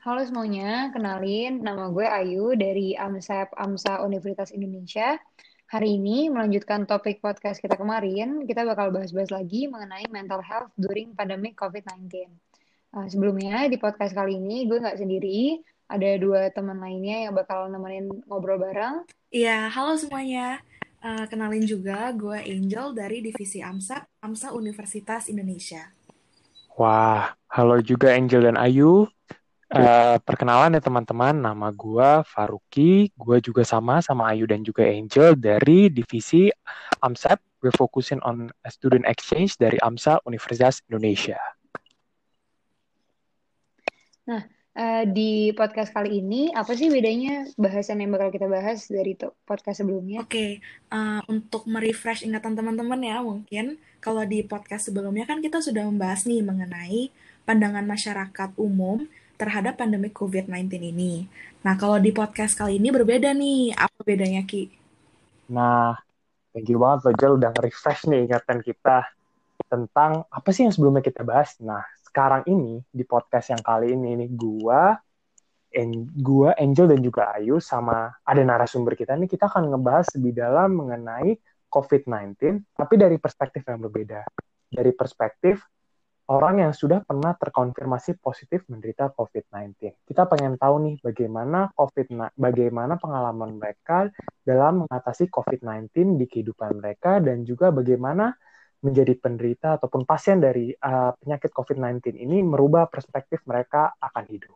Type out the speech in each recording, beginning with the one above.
Halo semuanya, kenalin nama gue Ayu dari AMSEP AMSA Universitas Indonesia. Hari ini melanjutkan topik podcast kita kemarin, kita bakal bahas-bahas lagi mengenai mental health during pandemic COVID-19. Uh, sebelumnya di podcast kali ini gue nggak sendiri, ada dua teman lainnya yang bakal nemenin ngobrol bareng. Iya, halo semuanya. Uh, kenalin juga gue Angel dari Divisi AMSA, AMSA Universitas Indonesia. Wah, halo juga Angel dan Ayu. Uh, perkenalan ya teman-teman, nama gue Faruki, gue juga sama sama Ayu dan juga Angel dari divisi AMSAP, we're focusing on student exchange dari AMSA Universitas Indonesia. Nah, uh, di podcast kali ini apa sih bedanya bahasan yang bakal kita bahas dari podcast sebelumnya? Oke, okay. uh, untuk merefresh ingatan teman-teman ya mungkin kalau di podcast sebelumnya kan kita sudah membahas nih mengenai pandangan masyarakat umum terhadap pandemi COVID-19 ini. Nah, kalau di podcast kali ini berbeda nih. Apa bedanya, Ki? Nah, thank you banget Jel, udah refresh nih ingatan kita tentang apa sih yang sebelumnya kita bahas. Nah, sekarang ini, di podcast yang kali ini, nih, gua, en, gua, Angel, dan juga Ayu, sama ada narasumber kita nih, kita akan ngebahas lebih dalam mengenai COVID-19, tapi dari perspektif yang berbeda. Dari perspektif orang yang sudah pernah terkonfirmasi positif menderita COVID-19. Kita pengen tahu nih bagaimana COVID bagaimana pengalaman mereka dalam mengatasi COVID-19 di kehidupan mereka dan juga bagaimana menjadi penderita ataupun pasien dari uh, penyakit COVID-19 ini merubah perspektif mereka akan hidup.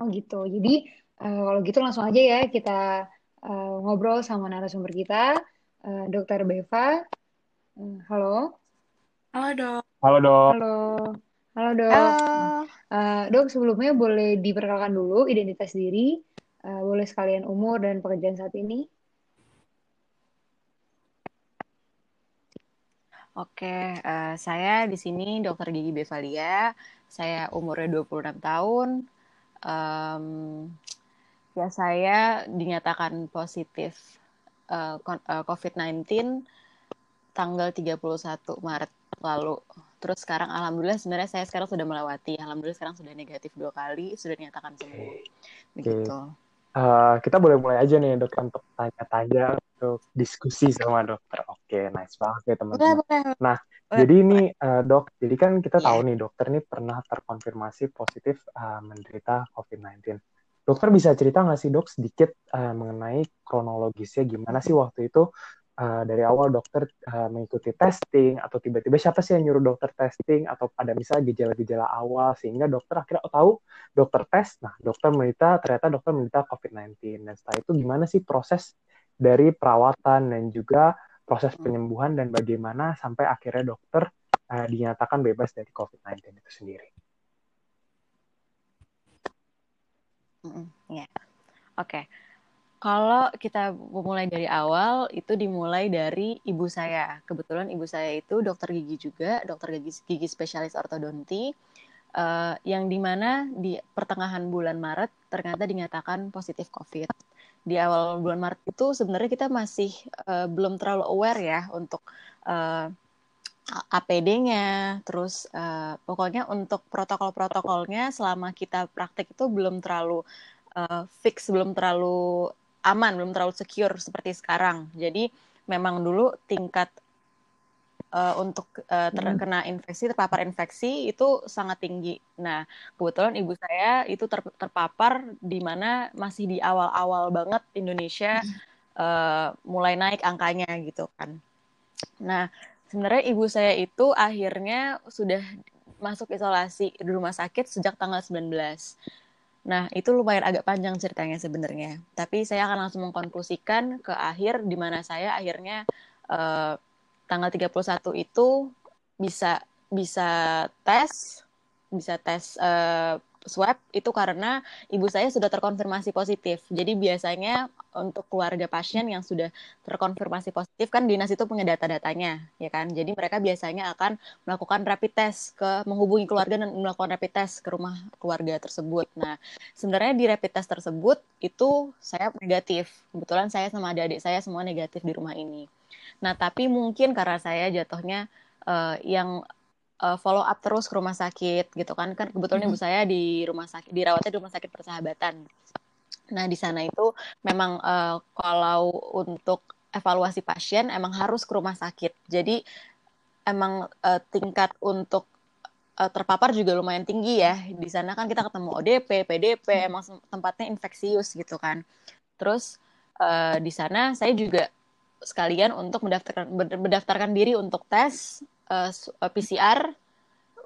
Oh gitu. Jadi uh, kalau gitu langsung aja ya kita uh, ngobrol sama narasumber kita, uh, Dr. Beva. Uh, halo. Halo dok. Halo dok. Halo. Halo dok. Halo. Uh, dok sebelumnya boleh diperkenalkan dulu identitas diri, uh, boleh sekalian umur dan pekerjaan saat ini. Oke, uh, saya di sini Dokter Gigi Bevalia. Saya umurnya 26 tahun. Um, ya saya dinyatakan positif uh, COVID-19 tanggal 31 Maret lalu terus sekarang alhamdulillah sebenarnya saya sekarang sudah melewati alhamdulillah sekarang sudah negatif dua kali sudah dinyatakan sembuh begitu okay. Uh, kita boleh mulai aja nih dok untuk tanya-tanya untuk diskusi sama dokter. Oke, okay, nice banget ya teman-teman. Nah, boleh, jadi boleh. ini uh, dok, jadi kan kita yeah. tahu nih dokter ini pernah terkonfirmasi positif uh, menderita COVID-19. Dokter bisa cerita nggak sih dok sedikit uh, mengenai kronologisnya gimana sih waktu itu uh, dari awal dokter uh, mengikuti testing atau tiba-tiba siapa sih yang nyuruh dokter testing atau ada misalnya gejala-gejala awal sehingga dokter akhirnya oh, tahu dokter tes nah dokter menderita ternyata dokter menderita COVID-19 dan setelah itu gimana sih proses dari perawatan dan juga proses penyembuhan dan bagaimana sampai akhirnya dokter uh, dinyatakan bebas dari COVID-19 itu sendiri. Mm, ya, yeah. oke. Okay. Kalau kita mulai dari awal, itu dimulai dari ibu saya. Kebetulan ibu saya itu dokter gigi juga, dokter gigi, gigi spesialis ortodonti, uh, yang di mana di pertengahan bulan Maret ternyata dinyatakan positif COVID. Di awal bulan Maret itu sebenarnya kita masih uh, belum terlalu aware ya untuk uh, APD-nya, terus uh, pokoknya untuk protokol-protokolnya selama kita praktek itu belum terlalu uh, fix, belum terlalu aman, belum terlalu secure seperti sekarang. Jadi memang dulu tingkat uh, untuk uh, terkena infeksi, terpapar infeksi itu sangat tinggi. Nah, kebetulan ibu saya itu ter, terpapar di mana masih di awal-awal banget Indonesia uh, mulai naik angkanya gitu kan. Nah, sebenarnya ibu saya itu akhirnya sudah masuk isolasi di rumah sakit sejak tanggal 19. Nah, itu lumayan agak panjang ceritanya sebenarnya. Tapi saya akan langsung mengkonklusikan ke akhir di mana saya akhirnya uh, tanggal 31 itu bisa bisa tes bisa tes uh, swab itu karena ibu saya sudah terkonfirmasi positif. Jadi biasanya untuk keluarga pasien yang sudah terkonfirmasi positif kan dinas itu punya data-datanya, ya kan. Jadi mereka biasanya akan melakukan rapid test ke menghubungi keluarga dan melakukan rapid test ke rumah keluarga tersebut. Nah, sebenarnya di rapid test tersebut itu saya negatif. Kebetulan saya sama adik-adik saya semua negatif di rumah ini. Nah, tapi mungkin karena saya jatuhnya uh, yang uh, follow up terus ke rumah sakit gitu kan. Kan kebetulan ibu saya di rumah sakit dirawatnya di rumah sakit persahabatan. Nah di sana itu memang uh, kalau untuk evaluasi pasien emang harus ke rumah sakit. Jadi emang uh, tingkat untuk uh, terpapar juga lumayan tinggi ya. Di sana kan kita ketemu ODP PDP emang tempatnya infeksius gitu kan. Terus uh, di sana saya juga sekalian untuk mendaftarkan mendaftarkan diri untuk tes uh, eh, PCR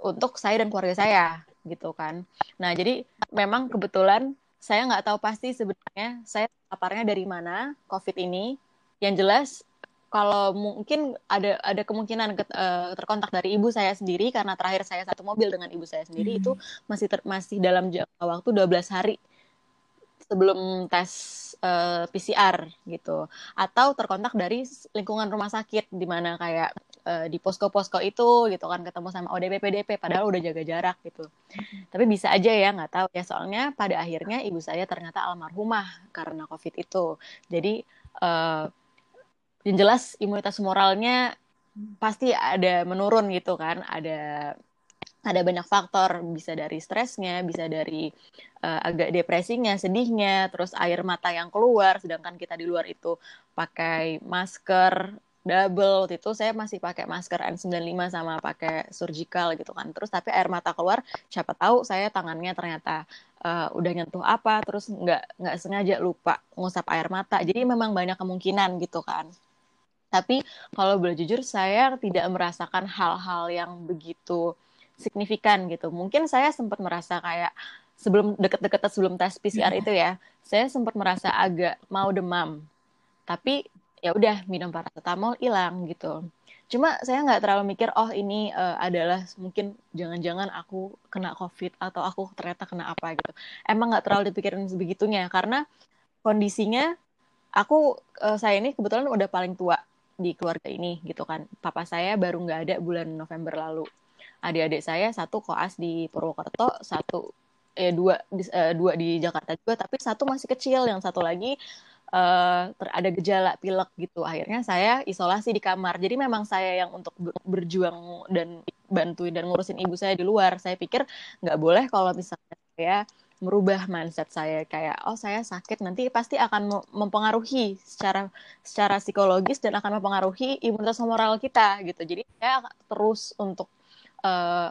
untuk saya dan keluarga saya gitu kan. Nah jadi memang kebetulan saya nggak tahu pasti sebenarnya saya paparnya dari mana COVID ini. Yang jelas kalau mungkin ada ada kemungkinan ke, uh, terkontak dari ibu saya sendiri karena terakhir saya satu mobil dengan ibu saya sendiri hmm. itu masih ter, masih dalam jangka waktu 12 hari sebelum tes uh, eh, PCR gitu atau terkontak dari lingkungan rumah sakit di mana kayak uh, di posko-posko itu gitu kan ketemu sama ODP PDP padahal udah jaga jarak gitu. Tapi bisa aja ya nggak tahu ya. Soalnya pada akhirnya ibu saya ternyata almarhumah karena COVID itu. Jadi uh, yang jelas imunitas moralnya pasti ada menurun gitu kan. Ada ada banyak faktor. Bisa dari stresnya bisa dari uh, agak depresinya sedihnya terus air mata yang keluar. Sedangkan kita di luar itu pakai masker double waktu itu saya masih pakai masker N95 sama pakai surgical gitu kan terus tapi air mata keluar siapa tahu saya tangannya ternyata uh, udah nyentuh apa terus nggak nggak sengaja lupa ngusap air mata jadi memang banyak kemungkinan gitu kan tapi kalau boleh jujur saya tidak merasakan hal-hal yang begitu signifikan gitu. Mungkin saya sempat merasa kayak sebelum deket-deket sebelum tes PCR hmm. itu ya, saya sempat merasa agak mau demam. Tapi ya udah minum paracetamol hilang gitu. Cuma saya nggak terlalu mikir oh ini uh, adalah mungkin jangan-jangan aku kena COVID atau aku ternyata kena apa gitu. Emang nggak terlalu dipikirin sebegitunya karena kondisinya aku uh, saya ini kebetulan udah paling tua di keluarga ini gitu kan. Papa saya baru nggak ada bulan November lalu adik-adik saya satu koas di Purwokerto satu eh dua di, uh, dua di Jakarta juga tapi satu masih kecil yang satu lagi uh, ada gejala pilek gitu. Akhirnya saya isolasi di kamar. Jadi memang saya yang untuk berjuang dan bantuin dan ngurusin ibu saya di luar. Saya pikir nggak boleh kalau misalnya saya merubah mindset saya. Kayak oh saya sakit nanti pasti akan mempengaruhi secara secara psikologis dan akan mempengaruhi imunitas moral kita gitu. Jadi saya terus untuk uh,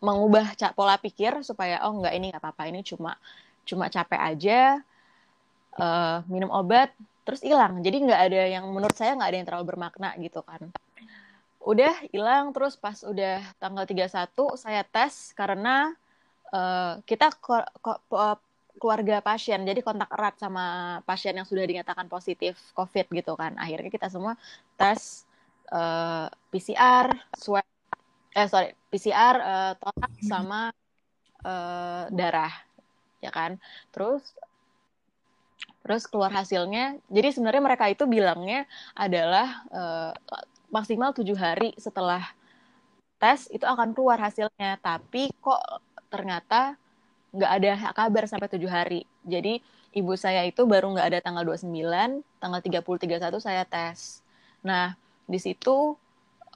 mengubah pola pikir supaya oh nggak ini nggak apa-apa. Ini cuma cuma capek aja uh, minum obat terus hilang. Jadi nggak ada yang menurut saya nggak ada yang terlalu bermakna gitu kan. Udah hilang terus pas udah tanggal 31 saya tes karena uh, kita keluarga pasien. Jadi kontak erat sama pasien yang sudah dinyatakan positif covid gitu kan. Akhirnya kita semua tes uh, PCR swab eh sorry PCR uh, eh, total sama uh, darah ya kan. Terus terus keluar hasilnya jadi sebenarnya mereka itu bilangnya adalah uh, maksimal tujuh hari setelah tes itu akan keluar hasilnya. Tapi kok ternyata nggak ada kabar sampai tujuh hari. Jadi ibu saya itu baru nggak ada tanggal 29 tanggal 30 31 saya tes. Nah di situ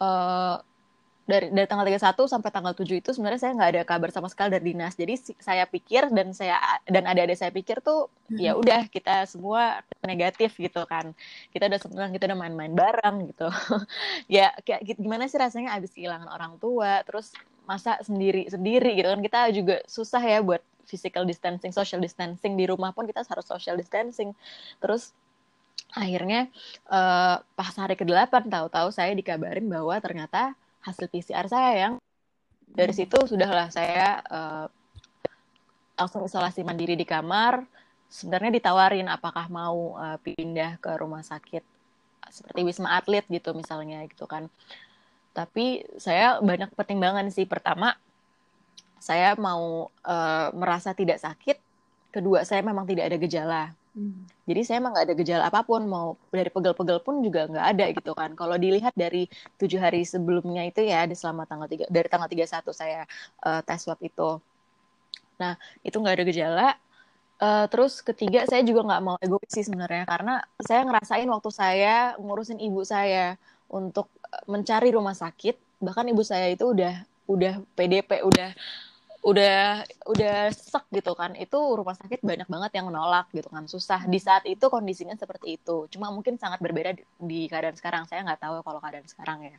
uh, dari dari tanggal 31 sampai tanggal 7 itu sebenarnya saya nggak ada kabar sama sekali dari dinas. Jadi saya pikir dan saya dan ada-ada saya pikir tuh hmm. ya udah kita semua negatif gitu kan. Kita udah senang, kita udah main-main bareng gitu. ya kayak gimana sih rasanya abis kehilangan orang tua, terus masa sendiri-sendiri gitu kan. Kita juga susah ya buat physical distancing, social distancing di rumah pun kita harus social distancing. Terus akhirnya uh, pas hari ke-8 tahu-tahu saya dikabarin bahwa ternyata hasil PCR saya yang dari situ sudahlah saya uh, langsung isolasi mandiri di kamar. Sebenarnya ditawarin apakah mau uh, pindah ke rumah sakit seperti Wisma Atlet gitu misalnya gitu kan. Tapi saya banyak pertimbangan sih. Pertama, saya mau uh, merasa tidak sakit. Kedua, saya memang tidak ada gejala. Hmm. Jadi saya emang nggak ada gejala apa pun, mau dari pegel-pegel pun juga nggak ada gitu kan. Kalau dilihat dari tujuh hari sebelumnya itu ya, di selama tanggal tiga dari tanggal 31 saya uh, tes swab itu. Nah itu nggak ada gejala. Uh, terus ketiga saya juga nggak mau egois sih sebenarnya karena saya ngerasain waktu saya ngurusin ibu saya untuk mencari rumah sakit bahkan ibu saya itu udah udah PDP udah udah udah sek gitu kan. Itu rumah sakit banyak banget yang nolak gitu kan. Susah. Di saat itu kondisinya seperti itu. Cuma mungkin sangat berbeda di, di keadaan sekarang. Saya nggak tahu kalau keadaan sekarang ya.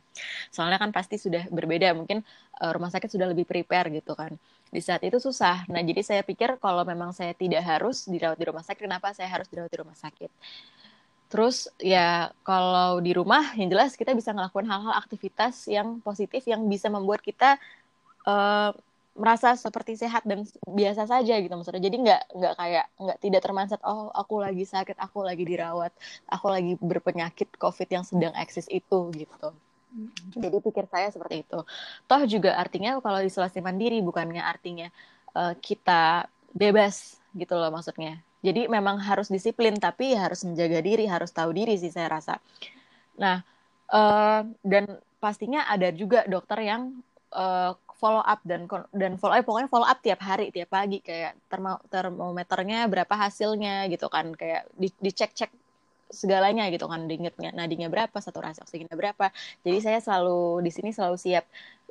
Soalnya kan pasti sudah berbeda. Mungkin uh, rumah sakit sudah lebih prepare gitu kan. Di saat itu susah. Nah jadi saya pikir kalau memang saya tidak harus dirawat di rumah sakit kenapa saya harus dirawat di rumah sakit? Terus ya kalau di rumah yang jelas kita bisa ngelakuin hal-hal aktivitas yang positif yang bisa membuat kita uh, merasa seperti sehat dan biasa saja gitu maksudnya. Jadi nggak nggak kayak nggak tidak termandset oh aku lagi sakit aku lagi dirawat aku lagi berpenyakit covid yang sedang eksis itu gitu. Jadi pikir saya seperti itu. Toh juga artinya kalau isolasi mandiri bukannya artinya uh, kita bebas gitu loh maksudnya. Jadi memang harus disiplin tapi harus menjaga diri harus tahu diri sih saya rasa. Nah uh, dan pastinya ada juga dokter yang uh, follow up dan dan follow up pokoknya follow up tiap hari tiap pagi kayak termo, termometernya berapa hasilnya gitu kan kayak di, dicek cek segalanya gitu kan dingitnya nadinya berapa saturasi oksigennya berapa. Jadi saya selalu di sini selalu siap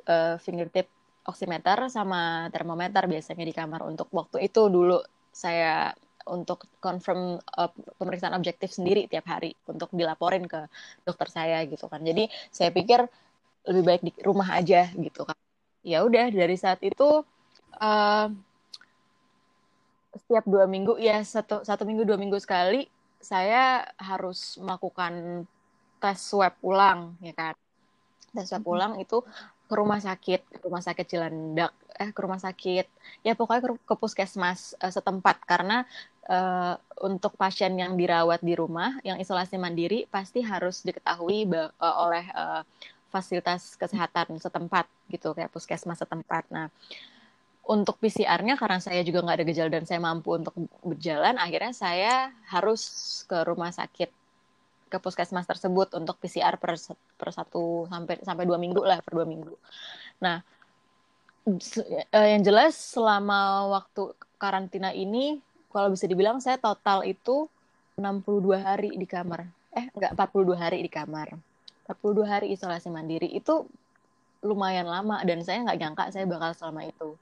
uh, fingertip oximeter sama termometer biasanya di kamar untuk waktu itu dulu saya untuk confirm uh, pemeriksaan objektif sendiri tiap hari untuk dilaporin ke dokter saya gitu kan. Jadi saya pikir lebih baik di rumah aja gitu kan ya udah dari saat itu uh, setiap dua minggu ya satu satu minggu dua minggu sekali saya harus melakukan tes swab ulang ya kan? Tes swab ulang itu ke rumah sakit ke rumah sakit Cilandak eh ke rumah sakit ya pokoknya ke, ke puskesmas uh, setempat. Karena uh, untuk pasien yang dirawat di rumah yang isolasi mandiri pasti harus diketahui uh, oleh uh, fasilitas kesehatan setempat gitu kayak puskesmas setempat. Nah, untuk PCR-nya karena saya juga nggak ada gejala dan saya mampu untuk berjalan, akhirnya saya harus ke rumah sakit ke puskesmas tersebut untuk PCR per, per satu sampai sampai dua minggu lah per dua minggu. Nah, eh, yang jelas selama waktu karantina ini, kalau bisa dibilang saya total itu 62 hari di kamar. Eh, enggak 42 hari di kamar 42 hari isolasi mandiri itu lumayan lama dan saya nggak nyangka saya bakal selama itu.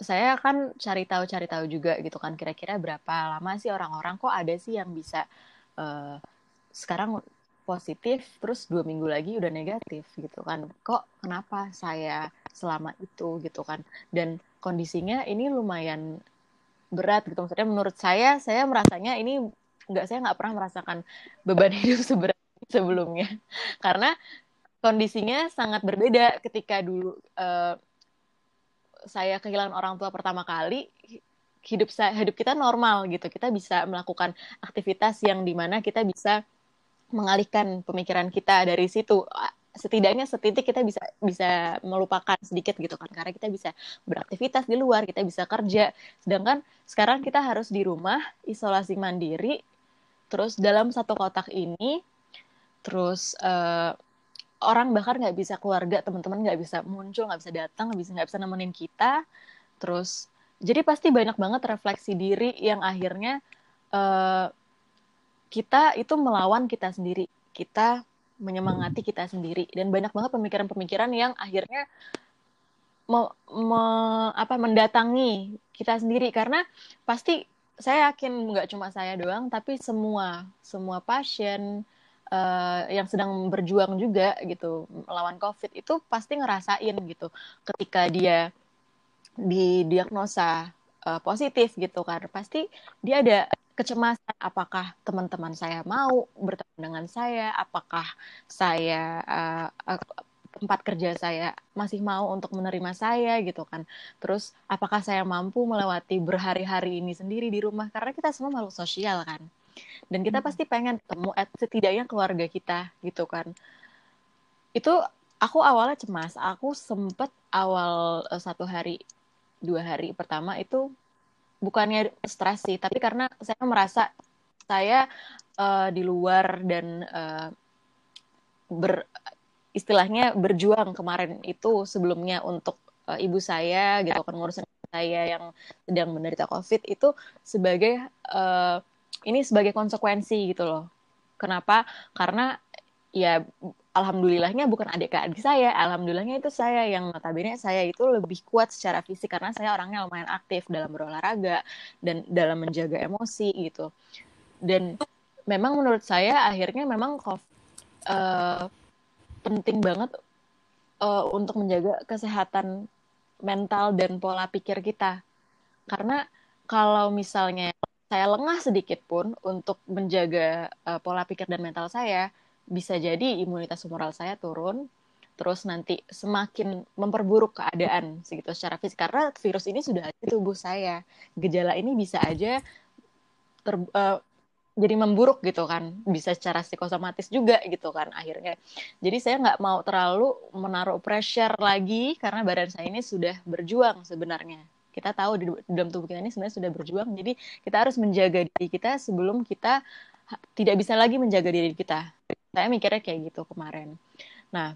Saya kan cari tahu cari tahu juga gitu kan kira-kira berapa lama sih orang-orang kok ada sih yang bisa uh, sekarang positif terus dua minggu lagi udah negatif gitu kan. Kok kenapa saya selama itu gitu kan? Dan kondisinya ini lumayan berat gitu. Maksudnya menurut saya saya merasanya ini nggak saya nggak pernah merasakan beban hidup seberat sebelumnya. Karena kondisinya sangat berbeda ketika dulu uh, saya kehilangan orang tua pertama kali hidup saya hidup kita normal gitu. Kita bisa melakukan aktivitas yang di mana kita bisa mengalihkan pemikiran kita dari situ. Setidaknya setitik kita bisa bisa melupakan sedikit gitu kan. Karena kita bisa beraktivitas di luar kita bisa kerja. Sedangkan sekarang kita harus di rumah isolasi mandiri terus dalam satu kotak ini terus uh, orang bahkan nggak bisa keluarga teman-teman nggak bisa muncul nggak bisa datang nggak bisa nggak bisa nemenin kita. Terus jadi pasti banyak banget refleksi diri yang akhirnya uh, kita itu melawan kita sendiri. Kita menyemangati kita sendiri. Dan banyak banget pemikiran-pemikiran yang akhirnya me, me, apa mendatangi kita sendiri. Karena pasti saya yakin nggak cuma saya doang tapi semua semua pasien uh, yang sedang berjuang juga gitu melawan COVID itu pasti ngerasain gitu ketika dia didiagnosa uh, positif gitu kan. Pasti dia ada kecemasan apakah teman-teman saya mau bertemu dengan saya apakah saya uh, uh, tempat kerja saya masih mau untuk menerima saya gitu kan. Terus apakah saya mampu melewati berhari-hari ini sendiri di rumah? Karena kita semua makhluk sosial kan dan kita hmm. pasti pengen ketemu at setidaknya keluarga kita gitu kan itu aku awalnya cemas aku sempet awal uh, satu hari dua hari pertama itu bukannya stres sih tapi karena saya merasa saya uh, di luar dan uh, ber istilahnya berjuang kemarin itu sebelumnya untuk uh, ibu saya gitu kan ngurusin saya yang sedang menderita covid itu sebagai uh, ini sebagai konsekuensi gitu loh. Kenapa? Karena ya alhamdulillahnya bukan adik-adik saya, alhamdulillahnya itu saya yang notabene saya itu lebih kuat secara fisik karena saya orangnya lumayan aktif dalam berolahraga dan dalam menjaga emosi gitu. Dan memang menurut saya akhirnya memang uh, penting banget uh, untuk menjaga kesehatan mental dan pola pikir kita. Karena kalau misalnya saya lengah sedikit pun untuk menjaga uh, pola pikir dan mental saya, bisa jadi imunitas humoral saya turun, terus nanti semakin memperburuk keadaan segitu secara fisik karena virus ini sudah ada di tubuh saya. Gejala ini bisa aja ter, uh, jadi memburuk gitu kan, bisa secara psikosomatis juga gitu kan akhirnya. Jadi saya nggak mau terlalu menaruh pressure lagi karena badan saya ini sudah berjuang sebenarnya. Kita tahu di dalam tubuh kita ini sebenarnya sudah berjuang, jadi kita harus menjaga diri kita sebelum kita tidak bisa lagi menjaga diri kita. Saya mikirnya kayak gitu kemarin. Nah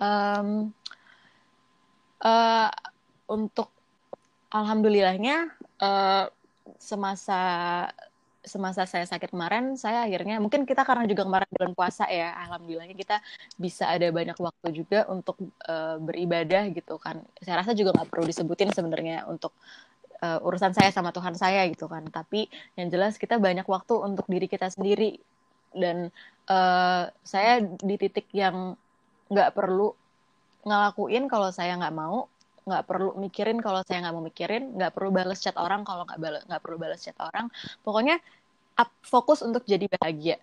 um, uh, untuk alhamdulillahnya uh, semasa semasa saya sakit kemarin, saya akhirnya mungkin kita karena juga kemarin bulan puasa ya, alhamdulillahnya kita bisa ada banyak waktu juga untuk uh, beribadah gitu kan. Saya rasa juga nggak perlu disebutin sebenarnya untuk uh, urusan saya sama Tuhan saya gitu kan. Tapi yang jelas kita banyak waktu untuk diri kita sendiri dan uh, saya di titik yang nggak perlu ngelakuin kalau saya nggak mau nggak perlu mikirin kalau saya nggak mau mikirin nggak perlu balas chat orang kalau nggak balas nggak perlu balas chat orang. Pokoknya up, fokus untuk jadi bahagia.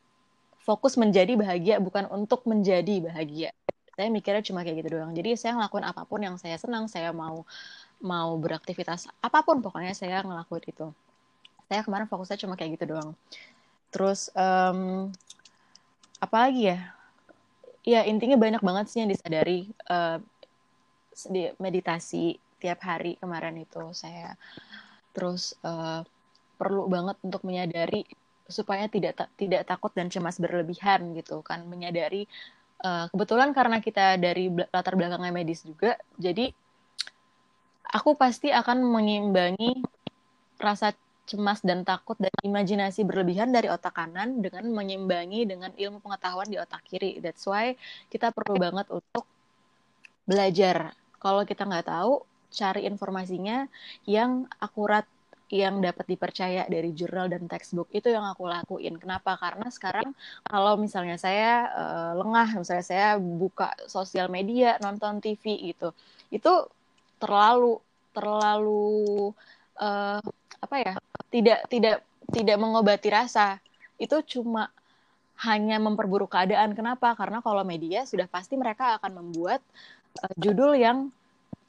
Fokus menjadi bahagia bukan untuk menjadi bahagia. Saya mikirnya cuma kayak gitu doang. Jadi saya ngelakuin apa pun yang saya senang saya mau mau beraktivitas apa pun pokoknya saya ngelakuin itu. Saya kemarin fokusnya cuma kayak gitu doang. Terus um, apa lagi ya? Ya intinya banyak banget sih yang disadari. Uh, di meditasi tiap hari kemarin itu saya terus uh, perlu banget untuk menyadari supaya tidak ta tidak takut dan cemas berlebihan gitu kan menyadari uh, kebetulan karena kita dari latar belakangnya medis juga jadi aku pasti akan mengimbangi rasa cemas dan takut dan imajinasi berlebihan dari otak kanan dengan menyimbangi dengan ilmu pengetahuan di otak kiri. That's why kita perlu banget untuk belajar. Kalau kita nggak tahu, cari informasinya yang akurat, yang dapat dipercaya dari jurnal dan textbook. Itu yang aku lakuin. Kenapa? Karena sekarang kalau misalnya saya uh, lengah, misalnya saya buka sosial media, nonton TV gitu, itu terlalu terlalu uh, apa ya tidak tidak tidak mengobati rasa itu cuma hanya memperburuk keadaan kenapa karena kalau media sudah pasti mereka akan membuat uh, judul yang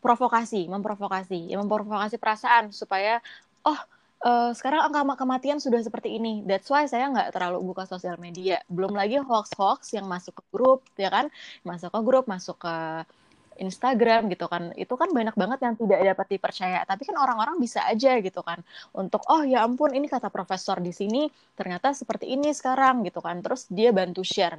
provokasi memprovokasi yang memprovokasi perasaan supaya oh uh, sekarang angka kematian sudah seperti ini. That's why saya nggak terlalu buka sosial media. Belum lagi hoax hoax yang masuk ke grup ya kan? Masuk ke grup masuk ke Instagram gitu kan. Itu kan banyak banget yang tidak dapat dipercaya. Tapi kan orang-orang bisa aja gitu kan. Untuk oh ya ampun ini kata profesor di sini ternyata seperti ini sekarang gitu kan. Terus dia bantu share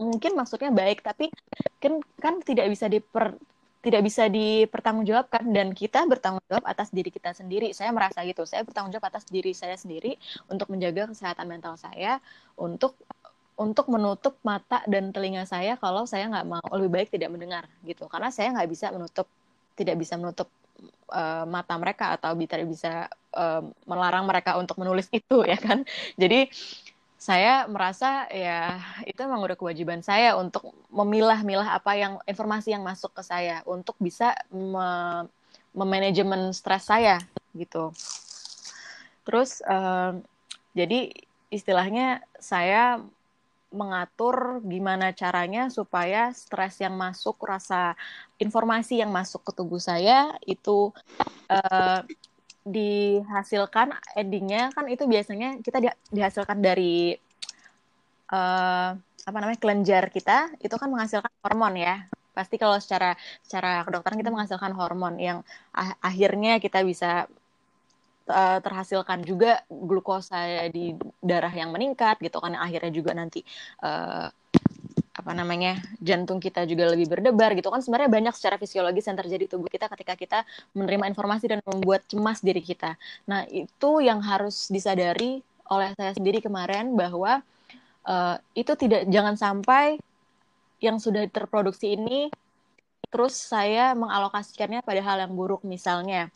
mungkin maksudnya baik tapi kan kan tidak bisa diper tidak bisa dipertanggungjawabkan dan kita bertanggung jawab atas diri kita sendiri. Saya merasa gitu. Saya bertanggung jawab atas diri saya sendiri untuk menjaga kesehatan mental saya, untuk untuk menutup mata dan telinga saya kalau saya nggak mau lebih baik tidak mendengar gitu karena saya nggak bisa menutup tidak bisa menutup uh, mata mereka atau tidak bisa uh, melarang mereka untuk menulis itu ya kan jadi saya merasa ya itu memang udah kewajiban saya untuk memilah-milah apa yang informasi yang masuk ke saya untuk bisa me memanajemen stres saya gitu. Terus uh, jadi istilahnya saya mengatur gimana caranya supaya stres yang masuk, rasa informasi yang masuk ke tubuh saya itu uh, dihasilkan endingnya kan itu biasanya kita di, dihasilkan dari uh, apa namanya kelenjar kita itu kan menghasilkan hormon ya. Pasti kalau secara secara kedokteran kita menghasilkan hormon yang ah, akhirnya kita bisa uh, terhasilkan juga glukosa di darah yang meningkat gitu kan akhirnya juga nanti uh, apa namanya jantung kita juga lebih berdebar gitu kan sebenarnya banyak secara fisiologis yang terjadi di tubuh kita ketika kita menerima informasi dan membuat cemas diri kita. Nah itu yang harus disadari oleh saya sendiri kemarin bahwa uh, itu tidak jangan sampai yang sudah terproduksi ini terus saya mengalokasikannya pada hal yang buruk misalnya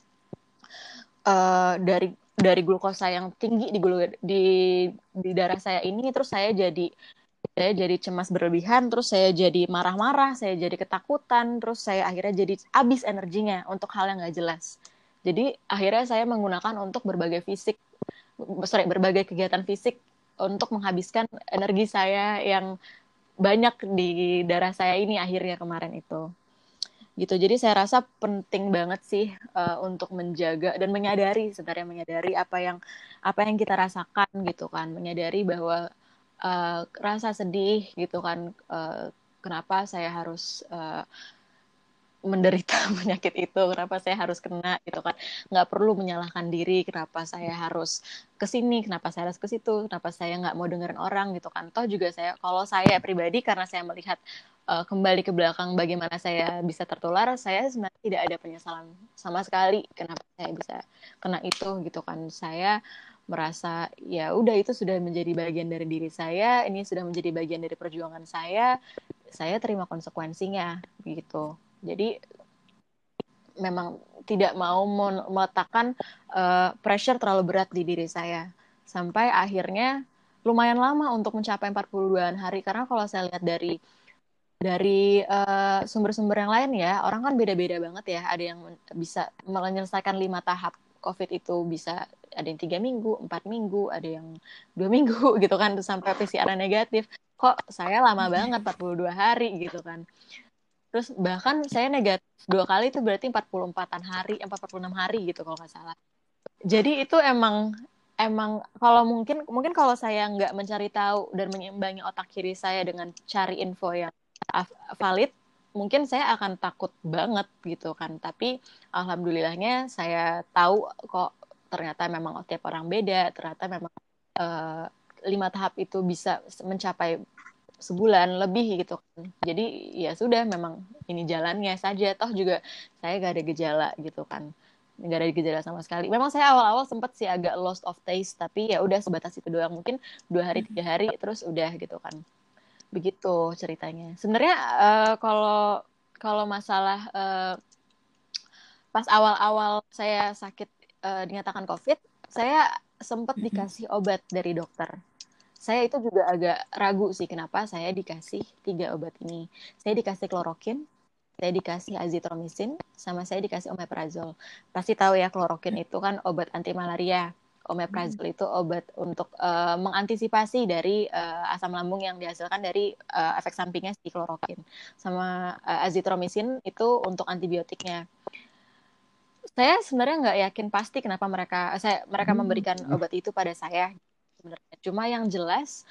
uh, dari dari glukosa yang tinggi di di di darah saya ini terus saya jadi saya jadi cemas berlebihan terus saya jadi marah-marah saya jadi ketakutan terus saya akhirnya jadi habis energinya untuk hal yang nggak jelas. Jadi akhirnya saya menggunakan untuk berbagai fisik sorry berbagai kegiatan fisik untuk menghabiskan energi saya yang banyak di darah saya ini akhirnya kemarin itu. Gitu. Jadi saya rasa penting banget sih uh, untuk menjaga dan menyadari sebenarnya menyadari apa yang apa yang kita rasakan gitu kan. Menyadari bahwa uh, rasa sedih gitu kan uh, kenapa saya harus uh, menderita penyakit itu kenapa saya harus kena gitu kan. Nggak perlu menyalahkan diri kenapa saya harus ke sini kenapa saya harus ke situ kenapa saya nggak mau dengerin orang gitu kan. Toh juga saya kalau saya pribadi karena saya melihat uh, kembali ke belakang bagaimana saya bisa tertular saya sebenarnya tidak ada penyesalan sama sekali kenapa saya bisa kena itu gitu kan. Saya merasa ya udah itu sudah menjadi bagian dari diri saya ini sudah menjadi bagian dari perjuangan saya saya terima konsekuensinya gitu jadi memang tidak mau meletakkan uh, pressure terlalu berat di diri saya. Sampai akhirnya lumayan lama untuk mencapai 42-an hari karena kalau saya lihat dari dari eh, sumber-sumber uh, yang lain ya, orang kan beda-beda banget ya. Ada yang bisa menyelesaikan lima tahap COVID itu bisa ada yang tiga minggu, empat minggu, ada yang dua minggu gitu kan sampai PCR negatif. Kok saya lama banget 42 hari gitu kan. Terus bahkan saya negatif dua kali itu berarti 44-an hari, 46 hari gitu kalau nggak salah. Jadi itu emang emang kalau mungkin mungkin kalau saya nggak mencari tahu dan menyeimbangi otak kiri saya dengan cari info yang valid, mungkin saya akan takut banget gitu kan. Tapi alhamdulillahnya saya tahu kok ternyata memang tiap orang beda, ternyata memang uh, lima tahap itu bisa mencapai sebulan lebih gitu kan. Jadi ya sudah memang ini jalannya saja. Toh juga saya gak ada gejala gitu kan. Gak ada gejala sama sekali. Memang saya awal-awal sempat sih agak lost of taste. Tapi ya udah sebatas itu doang. Mungkin dua hari, tiga hari terus udah gitu kan. Begitu ceritanya. Sebenarnya uh, kalau kalau masalah uh, pas awal-awal saya sakit uh, dinyatakan COVID, saya sempat dikasih obat dari dokter saya itu juga agak ragu sih kenapa saya dikasih tiga obat ini. Saya dikasih klorokin, saya dikasih azitromisin, sama saya dikasih omeprazol. Pasti tahu ya klorokin itu kan obat anti malaria. Omeprazol hmm. itu obat untuk uh, mengantisipasi dari uh, asam lambung yang dihasilkan dari uh, efek sampingnya si klorokin. Sama uh, azitromisin itu untuk antibiotiknya saya sebenarnya nggak yakin pasti kenapa mereka saya mereka hmm. memberikan obat itu pada saya sebenarnya. Cuma yang jelas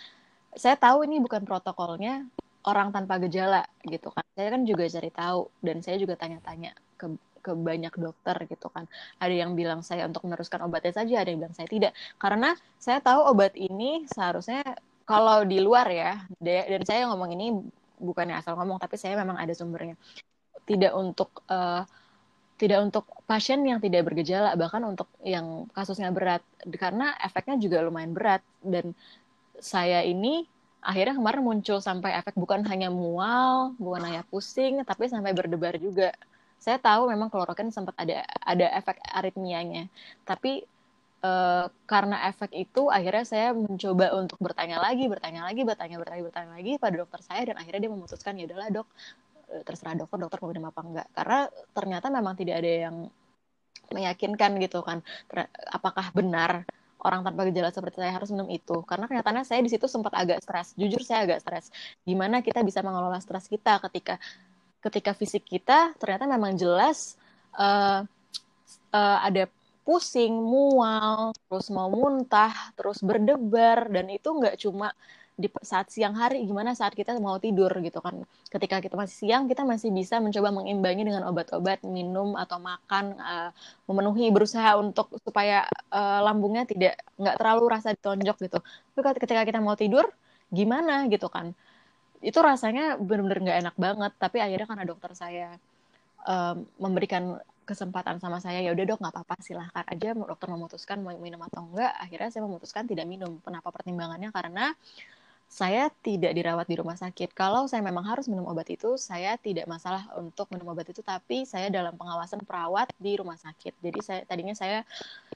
saya tahu ini bukan protokolnya orang tanpa gejala gitu kan. Saya kan juga cari tahu dan saya juga tanya-tanya ke ke banyak dokter gitu kan. Ada yang bilang saya untuk meneruskan obatnya saja, ada yang bilang saya tidak. Karena saya tahu obat ini seharusnya kalau di luar ya, dan saya ngomong ini bukannya asal ngomong, tapi saya memang ada sumbernya. Tidak untuk uh, tidak untuk pasien yang tidak bergejala bahkan untuk yang kasusnya berat karena efeknya juga lumayan berat dan saya ini akhirnya kemarin muncul sampai efek bukan hanya mual bukan hanya pusing tapi sampai berdebar juga saya tahu memang klorokin sempat ada ada efek aritmianya. Tapi e, karena efek itu akhirnya saya mencoba untuk bertanya lagi bertanya lagi bertanya bertanya bertanya lagi pada dokter saya dan akhirnya dia memutuskan ya udahlah dok Eh, terserah dokter dokter mau apa enggak. Karena ternyata memang tidak ada yang meyakinkan gitu kan apakah benar orang tanpa gejala seperti saya harus minum itu. Karena kenyataannya saya di situ sempat agak stres. Jujur saya agak stres. Gimana kita bisa mengelola stres kita ketika ketika fisik kita ternyata memang jelas uh, uh, ada pusing mual terus mau muntah terus berdebar dan itu nggak cuma di saat siang hari gimana saat kita mau tidur gitu kan. Ketika kita masih siang kita masih bisa mencoba mengimbangi dengan obat-obat minum atau makan uh, memenuhi berusaha untuk supaya uh, lambungnya tidak nggak terlalu rasa ditonjok gitu. Tapi ketika kita mau tidur gimana gitu kan itu rasanya benar-benar nggak enak banget tapi akhirnya karena dokter saya um, memberikan kesempatan sama saya ya udah dok nggak apa-apa silahkan aja dokter memutuskan mau minum atau enggak akhirnya saya memutuskan tidak minum kenapa pertimbangannya karena saya tidak dirawat di rumah sakit. Kalau saya memang harus minum obat itu, saya tidak masalah untuk minum obat itu, tapi saya dalam pengawasan perawat di rumah sakit. Jadi saya tadinya saya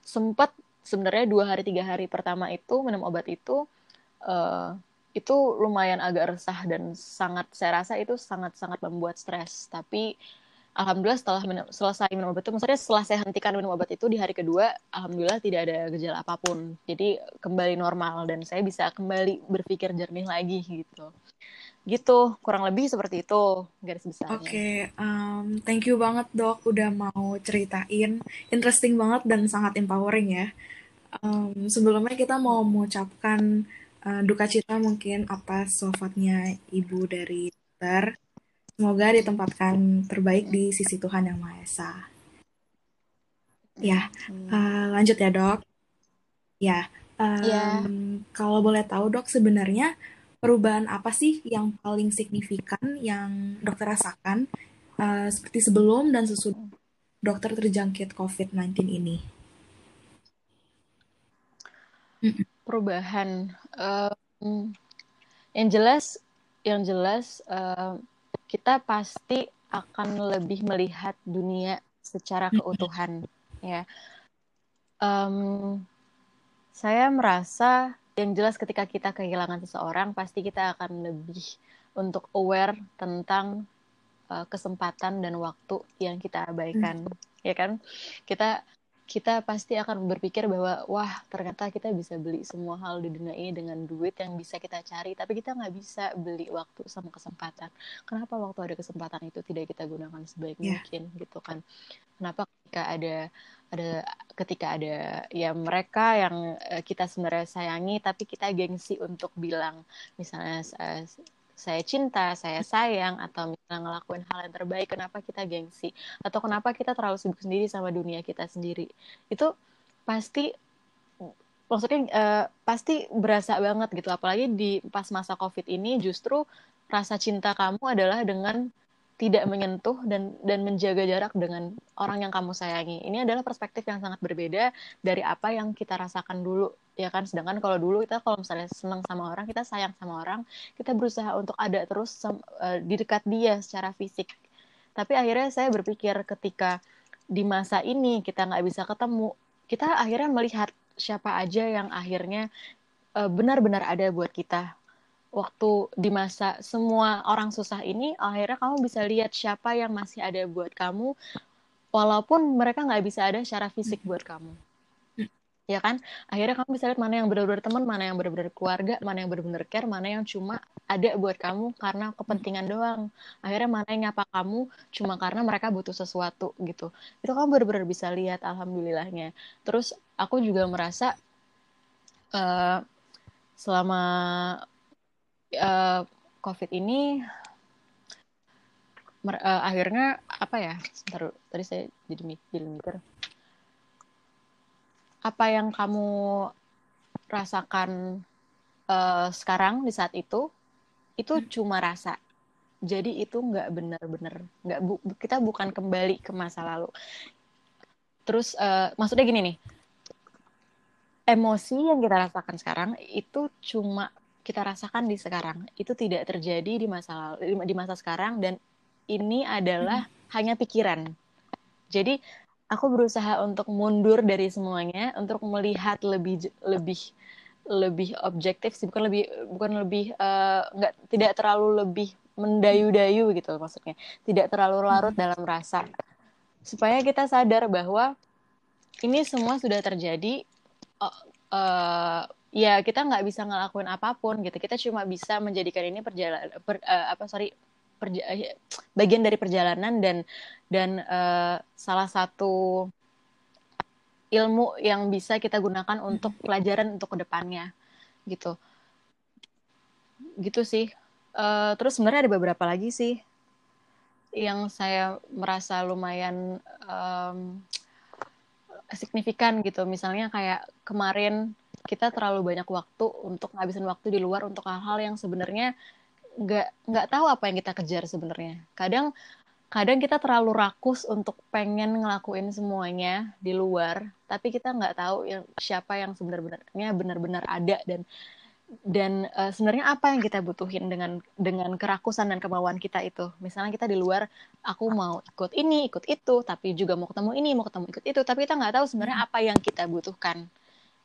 sempat sebenarnya dua hari tiga hari pertama itu minum obat itu uh, itu lumayan agak resah dan sangat saya rasa itu sangat sangat membuat stres. Tapi alhamdulillah setelah minum, selesai minum obat itu, maksudnya setelah saya hentikan minum obat itu di hari kedua, alhamdulillah tidak ada gejala apa pun. Jadi kembali normal dan saya bisa kembali berpikir jernih lagi gitu. Gitu, kurang lebih seperti itu garis besarnya. Oke, okay, um, thank you banget dok udah mau ceritain. Interesting banget dan sangat empowering ya. Um, sebelumnya kita mau mengucapkan uh, duka cita mungkin atas wafatnya ibu dari dokter Semoga ditempatkan terbaik di sisi Tuhan Yang Maha Esa. Ya, uh, lanjut ya dok. Ya, um, yeah. kalau boleh tahu dok, sebenarnya perubahan apa sih yang paling signifikan yang dokter rasakan uh, seperti sebelum dan sesudah dokter terjangkit COVID-19 ini? Perubahan, um, yang jelas, yang jelas. Uh, kita pasti akan lebih melihat dunia secara keutuhan ya um, saya merasa yang jelas ketika kita kehilangan seseorang pasti kita akan lebih untuk aware tentang uh, kesempatan dan waktu yang kita abaikan hmm. ya kan kita kita pasti akan berpikir bahwa wah ternyata kita bisa beli semua hal di dunia ini dengan duit yang bisa kita cari tapi kita nggak bisa beli waktu sama kesempatan kenapa waktu ada kesempatan itu tidak kita gunakan sebaik yeah. mungkin gitu kan kenapa ketika ada ada ketika ada ya mereka yang eh, kita sebenarnya sayangi tapi kita gengsi untuk bilang misalnya saya cinta, saya sayang, atau misalnya ngelakuin hal yang terbaik, kenapa kita gengsi? Atau kenapa kita terlalu sibuk sendiri sama dunia kita sendiri? Itu pasti, maksudnya uh, pasti berasa banget gitu. Apalagi di pas masa COVID ini justru rasa cinta kamu adalah dengan tidak menyentuh dan dan menjaga jarak dengan orang yang kamu sayangi. Ini adalah perspektif yang sangat berbeda dari apa yang kita rasakan dulu, ya kan? Sedangkan kalau dulu kita kalau misalnya senang sama orang, kita sayang sama orang, kita berusaha untuk ada terus uh, di dekat dia secara fisik. Tapi akhirnya saya berpikir ketika di masa ini kita nggak bisa ketemu, kita akhirnya melihat siapa aja yang akhirnya eh, benar-benar ada buat kita waktu di masa semua orang susah ini akhirnya kamu bisa lihat siapa yang masih ada buat kamu walaupun mereka nggak bisa ada secara fisik buat kamu. Ya kan? Akhirnya kamu bisa lihat mana yang benar-benar teman mana yang benar-benar keluarga mana yang benar-benar care mana yang cuma ada buat kamu karena kepentingan doang. Akhirnya mana yang nyapa kamu cuma karena mereka butuh sesuatu gitu. Itu kamu benar-benar bisa lihat alhamdulillahnya. Terus aku juga merasa uh, selama uh, COVID ini uh, akhirnya apa ya? Sebentar, tadi saya jadi mikir. Apa yang kamu rasakan uh, sekarang di saat itu itu hmm. cuma rasa. Jadi itu nggak benar-benar nggak bu, kita bukan kembali ke masa lalu. Terus uh, maksudnya gini nih, emosi yang kita rasakan sekarang itu cuma kita rasakan di sekarang itu tidak terjadi di masa di masa sekarang dan ini adalah hmm. hanya pikiran. Jadi aku berusaha untuk mundur dari semuanya untuk melihat lebih lebih lebih objektif sih bukan lebih bukan lebih uh, nggak tidak terlalu lebih mendayu-dayu gitu maksudnya tidak terlalu larut hmm. dalam rasa supaya kita sadar bahwa ini semua sudah terjadi uh, uh, ya kita nggak bisa ngelakuin apa pun gitu. Kita cuma bisa menjadikan ini perjalanan per, uh, apa sorry perja eh, bagian dari perjalanan dan dan uh, salah satu ilmu yang bisa kita gunakan untuk pelajaran untuk ke depannya gitu. Gitu sih. Uh, terus sebenarnya ada beberapa lagi sih yang saya merasa lumayan um, signifikan gitu. Misalnya kayak kemarin kita terlalu banyak waktu untuk ngabisin waktu di luar untuk hal-hal yang sebenarnya nggak nggak tahu apa yang kita kejar sebenarnya. Kadang kadang kita terlalu rakus untuk pengen ngelakuin semuanya di luar tapi kita nggak tahu yang siapa yang sebenarnya benar-benar ada dan dan uh, sebenarnya apa yang kita butuhin dengan dengan kerakusan dan kemauan kita itu. Misalnya kita di luar aku mau ikut ini ikut itu tapi juga mau ketemu ini mau ketemu ikut itu tapi kita nggak tahu sebenarnya apa yang kita butuhkan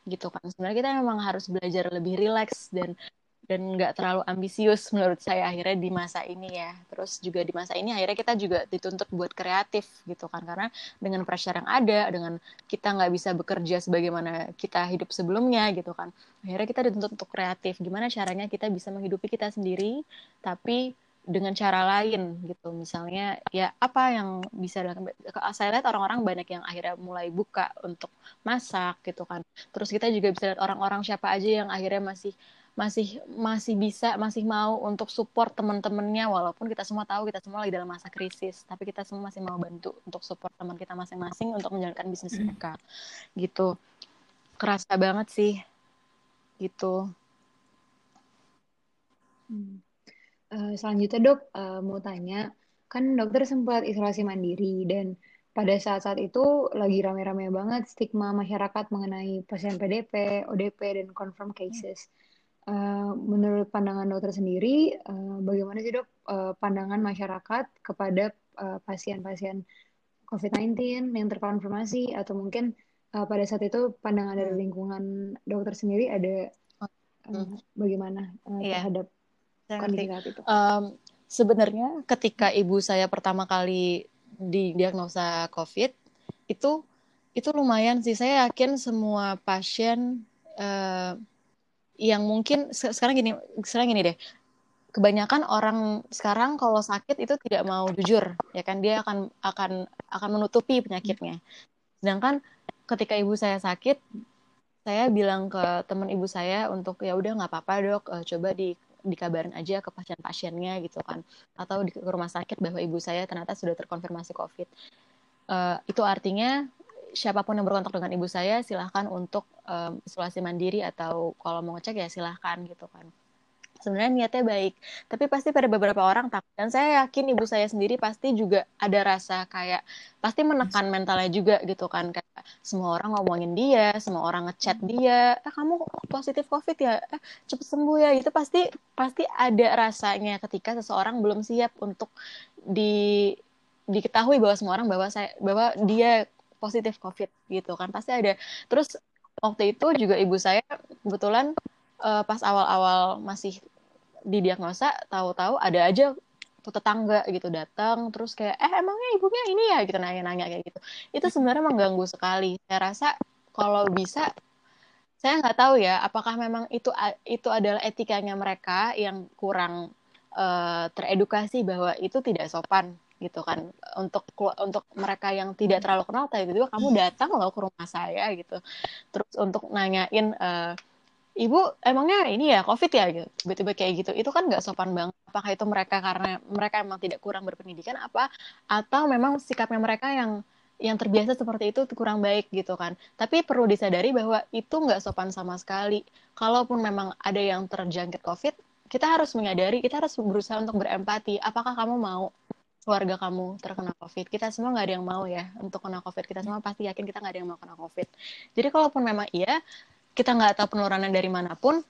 gitu kan. Sebenarnya kita memang harus belajar lebih rileks dan dan nggak terlalu ambisius menurut saya akhirnya di masa ini ya. Terus juga di masa ini akhirnya kita juga dituntut buat kreatif gitu kan. Karena dengan pressure yang ada dengan kita nggak bisa bekerja sebagaimana kita hidup sebelumnya gitu kan. Akhirnya kita dituntut untuk kreatif. Gimana caranya kita bisa menghidupi kita sendiri tapi dengan cara lain gitu. Misalnya ya apa yang bisa dilakukan? Saya lihat orang-orang banyak yang akhirnya mulai buka untuk masak gitu kan. Terus kita juga bisa lihat orang-orang siapa aja yang akhirnya masih masih masih bisa masih mau untuk support teman-temannya walaupun kita semua tahu kita semua lagi dalam masa krisis tapi kita semua masih mau bantu untuk support teman kita masing-masing untuk menjalankan bisnis hmm. mereka. Gitu. Kerasa banget sih. Gitu. Hmm. Uh, selanjutnya dok uh, mau tanya kan dokter sempat isolasi mandiri dan pada saat-saat itu lagi rame-rame banget stigma masyarakat mengenai pasien PDP, ODP, dan confirm cases. Hmm Uh, menurut pandangan dokter sendiri, uh, bagaimana sih dok uh, pandangan masyarakat kepada pasien-pasien uh, COVID-19 yang terkonfirmasi atau mungkin uh, pada saat itu pandangan dari hmm. lingkungan dokter sendiri ada uh, bagaimana uh, yeah. terhadap itu? Um, sebenarnya ketika ibu saya pertama kali didiagnosa COVID itu itu lumayan sih. Saya yakin semua pasien uh, yang mungkin sekarang gini sekarang gini deh. Kebanyakan orang sekarang kalau sakit itu tidak mau jujur ya kan? Dia akan akan akan menutupi penyakitnya. Sedangkan ketika ibu saya sakit saya bilang ke teman ibu saya untuk ya udah nggak apa-apa dok uh, coba di dikabarin aja ke pasien-pasiennya gitu kan. Atau di rumah sakit bahwa ibu saya ternyata sudah terkonfirmasi covid. Uh, itu artinya siapa pun yang berkontak dengan ibu saya silahkan untuk um, isolasi mandiri atau kalau mau ngecek ya silahkan gitu kan sebenarnya niatnya baik. Tapi pasti pada beberapa orang takut. Dan saya yakin ibu saya sendiri pasti juga ada rasa kayak pasti menekan mentalnya juga gitu kan. Kayak semua orang ngomongin dia semua orang ngechat dia eh kamu positif covid ya? Eh cepet sembuh ya? Itu pasti pasti ada rasanya ketika seseorang belum siap untuk di diketahui bahwa semua orang bahwa saya bahwa dia positif COVID gitu kan. Pasti ada. Terus waktu itu juga ibu saya kebetulan uh, pas awal-awal masih didiagnosa tahu-tahu ada aja tuh tetangga gitu datang terus kayak eh emangnya ibunya ini ya? Gitu nanya-nanya kayak gitu. Itu sebenarnya mengganggu sekali. Saya rasa kalau bisa saya nggak tahu ya apakah memang itu itu adalah etikanya mereka yang kurang uh, teredukasi bahwa itu tidak sopan gitu kan. Untuk untuk mereka yang tidak terlalu kenal tiba-tiba kamu datang loh ke rumah saya gitu. Terus untuk nanyain uh, ibu emangnya ini ya covid ya gitu? Tiba-tiba kayak gitu. Itu kan nggak sopan banget. Apakah itu mereka karena mereka emang tidak kurang berpendidikan apa? Atau memang sikapnya mereka yang yang terbiasa seperti itu kurang baik gitu kan? Tapi perlu disadari bahwa itu nggak sopan sama sekali. Kalaupun memang ada yang terjangkit covid kita harus menyadari kita harus berusaha untuk berempati. Apakah kamu mau keluarga kamu terkena COVID. Kita semua nggak ada yang mau ya untuk kena COVID. Kita semua pasti yakin kita nggak ada yang mau kena COVID. Jadi kalaupun memang iya, kita nggak tahu penularannya dari mana pun,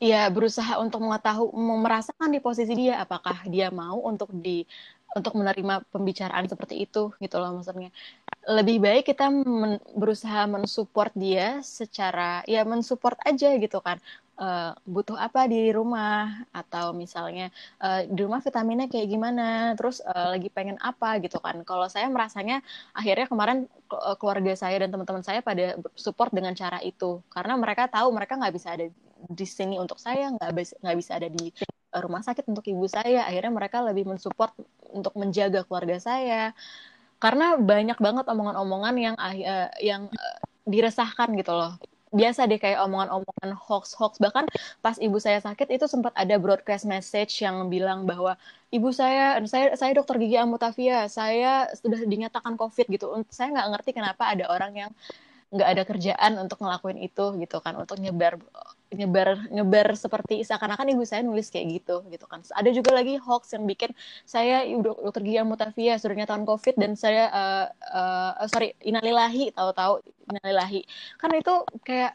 ya berusaha untuk mengetahui, merasakan di posisi dia, apakah dia mau untuk di untuk menerima pembicaraan seperti itu gitu loh maksudnya. Lebih baik kita men berusaha mensupport dia secara ya mensupport aja gitu kan uh, butuh apa di rumah? Atau misalnya uh, di rumah vitaminnya kayak gimana? Terus uh, lagi pengen apa gitu kan? Kalau saya merasanya akhirnya kemarin keluarga saya dan teman-teman saya pada support dengan cara itu. Karena mereka tahu mereka nggak bisa ada di sini untuk saya nggak bisa nggak bisa ada di rumah sakit untuk ibu saya. Akhirnya mereka lebih mensupport untuk menjaga keluarga saya. Karena banyak banget omongan-omongan yang uh, yang uh, diresahkan gitu loh biasa deh kayak omongan-omongan hoax-hoax. Bahkan pas ibu saya sakit itu sempat ada broadcast message yang bilang bahwa ibu saya saya saya dokter gigi Amutavia saya sudah dinyatakan covid gitu. Saya nggak ngerti kenapa ada orang yang nggak ada kerjaan untuk ngelakuin itu gitu kan untuk nyebar nyebar nyebar seperti seakan-akan ibu saya nulis kayak gitu gitu kan. Ada juga lagi hoax yang bikin saya dokter Gia Mutafia sudah tahun covid dan saya uh, uh, sorry inalilahi tahu-tahu inalilahi. Kan itu kayak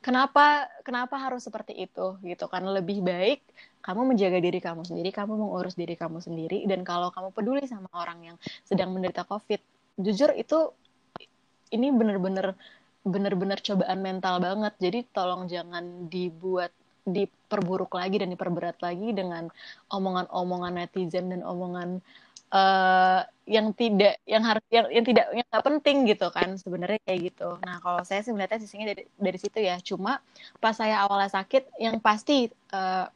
kenapa kenapa harus seperti itu gitu kan? Lebih baik kamu menjaga diri kamu sendiri kamu mengurus diri kamu sendiri dan kalau kamu peduli sama orang yang sedang menderita covid jujur itu ini bener-bener bener-bener cobaan mental banget. Jadi tolong jangan dibuat diperburuk lagi dan diperberat lagi dengan omongan-omongan netizen dan omongan uh, yang tidak yang harus yang, yang tidak yang nggak penting gitu kan sebenarnya kayak gitu. Nah kalau saya sih melihatnya sisinya dari dari situ ya. Cuma pas saya awalnya sakit yang pasti uh,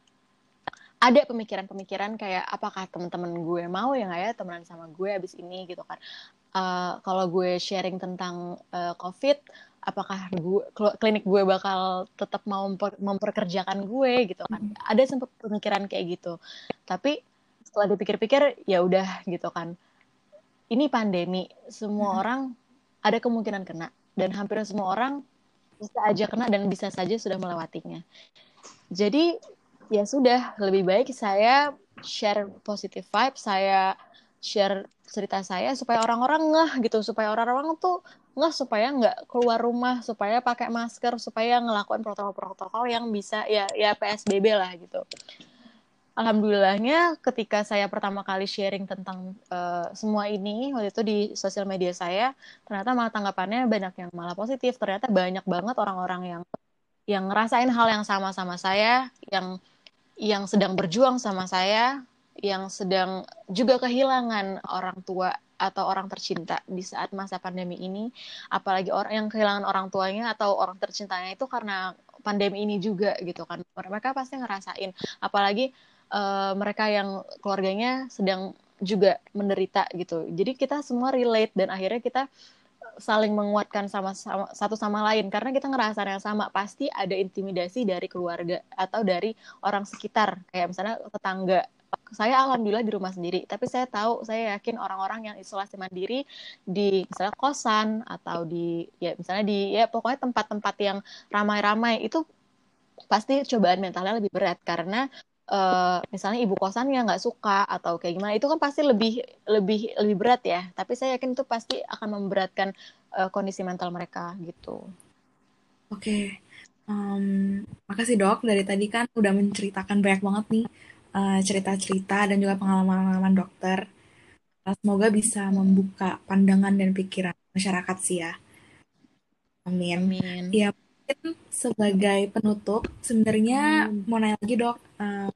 ada pemikiran-pemikiran kayak apakah teman-teman gue mau ya nggak ya temenan sama gue abis ini? Gitu kan. Uh, kalau gue sharing tentang uh, covid apakah gue klinik gue bakal tetap mau memper, memperkerjakan gue? Gitu kan. Hmm. ada sempat pemikiran kayak gitu. Tapi setelah dipikir-pikir ya udah gitu kan. Ini pandemi semua hmm. orang ada kemungkinan kena. Dan hampir semua orang bisa aja kena dan bisa saja sudah melewatinya. Jadi ya sudah lebih baik saya share positive vibe saya share cerita saya supaya orang-orang ngeh gitu supaya orang-orang tuh ngeh supaya nggak keluar rumah supaya pakai masker supaya ngelakuin protokol-protokol yang bisa ya ya PSBB lah gitu. Alhamdulillahnya ketika saya pertama kali sharing tentang uh, semua ini waktu itu di sosial media saya ternyata malah tanggapannya banyak yang malah positif. Ternyata banyak banget orang-orang yang yang ngerasain hal yang sama sama saya yang yang sedang berjuang sama saya yang sedang juga kehilangan orang tua atau orang tercinta di saat masa pandemi ini. Apalagi orang yang kehilangan orang tuanya atau orang tercintanya itu karena pandemi ini juga gitu kan. Mereka pasti ngerasain. Apalagi uh, mereka yang keluarganya sedang juga menderita gitu. Jadi kita semua relate dan akhirnya kita saling menguatkan sama, sama satu sama lain. Karena kita ngerasa yang sama pasti ada intimidasi dari keluarga atau dari orang sekitar. Kayak misalnya tetangga. Saya alhamdulillah di rumah sendiri. Tapi saya tahu saya yakin orang-orang yang isolasi mandiri di misalnya kosan atau di ya misalnya di ya pokoknya tempat-tempat yang ramai-ramai itu pasti cobaan mentalnya lebih berat. Karena uh, misalnya ibu kosan yang nggak suka atau kayak gimana itu kan pasti lebih lebih lebih berat ya. Tapi saya yakin itu pasti akan memberatkan uh, kondisi mental mereka gitu. Oke okay. um, makasih dok. Dari tadi kan udah menceritakan banyak banget nih uh, cerita-cerita dan juga pengalaman-pengalaman dokter. Semoga bisa membuka pandangan dan pikiran masyarakat sih ya. Amin. Amin. Ya mungkin sebagai penutup sebenarnya hmm. mau nanya lagi dok uh,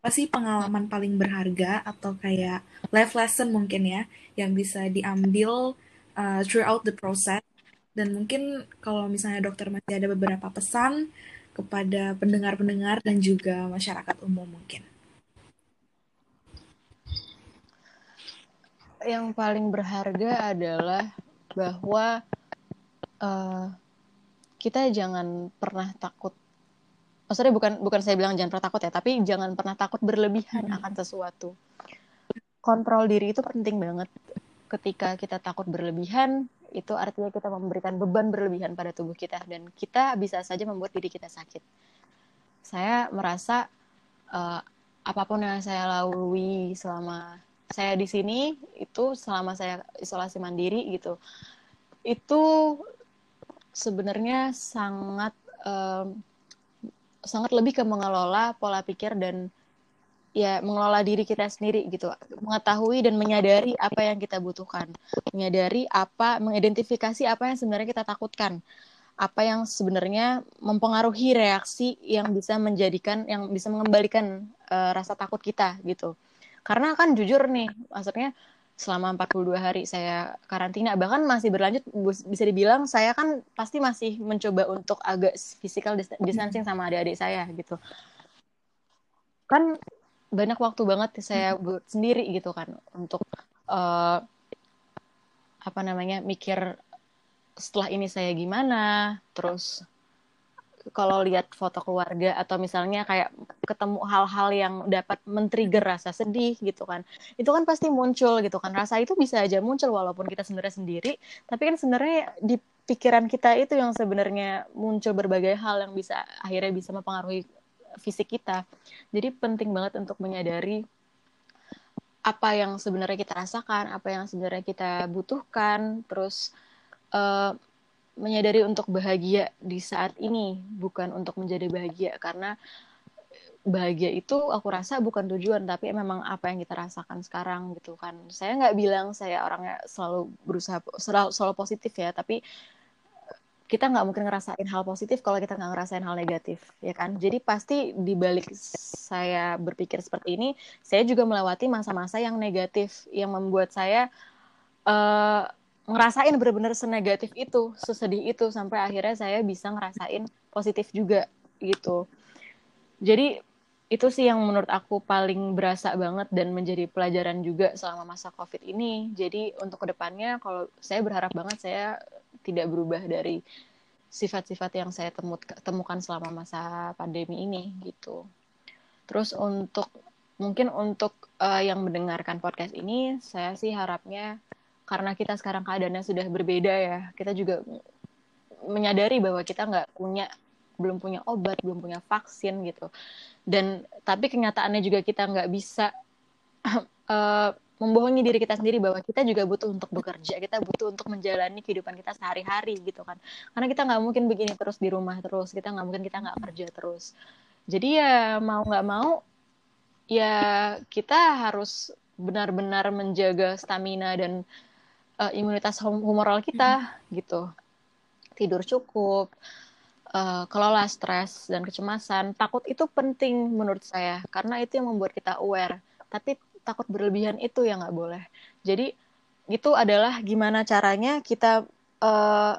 apa sih pengalaman paling berharga atau kayak life lesson mungkin ya yang bisa diambil uh, throughout the process dan mungkin kalau misalnya dokter masih ada beberapa pesan kepada pendengar-pendengar dan juga masyarakat umum mungkin yang paling berharga adalah bahwa uh, kita jangan pernah takut. Maksudnya bukan bukan saya bilang jangan pernah takut ya tapi jangan pernah takut berlebihan hmm. akan sesuatu. Kontrol diri itu penting banget. Ketika kita takut berlebihan itu artinya kita memberikan beban berlebihan pada tubuh kita dan kita bisa saja membuat diri kita sakit. Saya merasa uh, apa pun yang saya lalui selama saya di sini itu selama saya isolasi mandiri gitu itu sebenarnya sangat um, sangat lebih ke mengelola pola pikir dan ya mengelola diri kita sendiri gitu mengetahui dan menyadari apa yang kita butuhkan. Menyadari apa mengidentifikasi apa yang sebenarnya kita takutkan. Apa yang sebenarnya mempengaruhi reaksi yang bisa menjadikan yang bisa mengembalikan uh, rasa takut kita gitu. Karena kan jujur nih maksudnya selama 42 hari saya karantina. Bahkan masih berlanjut bisa dibilang saya kan pasti masih mencoba untuk agak physical distancing sama adik-adik saya gitu. Kan banyak waktu banget saya buat sendiri gitu kan untuk uh, apa namanya mikir setelah ini saya gimana terus kalau lihat foto keluarga atau misalnya kayak ketemu hal-hal yang dapat men-trigger rasa sedih gitu kan itu kan pasti muncul gitu kan. Rasa itu bisa aja muncul walaupun kita sebenarnya sendiri tapi kan sebenarnya di pikiran kita itu yang sebenarnya muncul berbagai hal yang bisa akhirnya bisa mempengaruhi fisik kita. Jadi penting banget untuk menyadari apa yang sebenarnya kita rasakan apa yang sebenarnya kita butuhkan terus uh, menyadari untuk bahagia di saat ini bukan untuk menjadi bahagia. Karena bahagia itu aku rasa bukan tujuan tapi memang apa yang kita rasakan sekarang gitu kan. Saya nggak bilang saya orangnya selalu berusaha selalu, selalu positif ya tapi kita nggak mungkin ngerasain hal positif kalau kita nggak ngerasain hal negatif ya kan? Jadi pasti di balik saya berpikir seperti ini saya juga melewati masa-masa yang negatif yang membuat saya uh, ngerasain benar-benar senegatif itu sesedih itu sampai akhirnya saya bisa ngerasain positif juga gitu jadi itu sih yang menurut aku paling berasa banget dan menjadi pelajaran juga selama masa COVID ini. Jadi untuk ke depannya, kalau saya berharap banget saya tidak berubah dari sifat-sifat yang saya temu temukan selama masa pandemi ini gitu. Terus untuk mungkin untuk uh, yang mendengarkan podcast ini, saya sih harapnya karena kita sekarang keadaannya sudah berbeda ya, kita juga menyadari bahwa kita nggak punya belum punya obat, belum punya vaksin gitu. Dan tapi kenyataannya juga kita nggak bisa uh, membohongi diri kita sendiri bahwa kita juga butuh untuk bekerja kita butuh untuk menjalani kehidupan kita sehari-hari gitu kan. Karena kita nggak mungkin begini terus di rumah terus kita nggak mungkin kita nggak kerja terus. Jadi ya mau nggak mau ya kita harus benar-benar menjaga stamina dan uh, imunitas humoral kita hmm. gitu tidur cukup uh, kelola stres dan kecemasan, takut itu penting menurut saya karena itu yang membuat kita aware. Tapi takut berlebihan itu yang nggak boleh. Jadi itu adalah gimana caranya kita uh,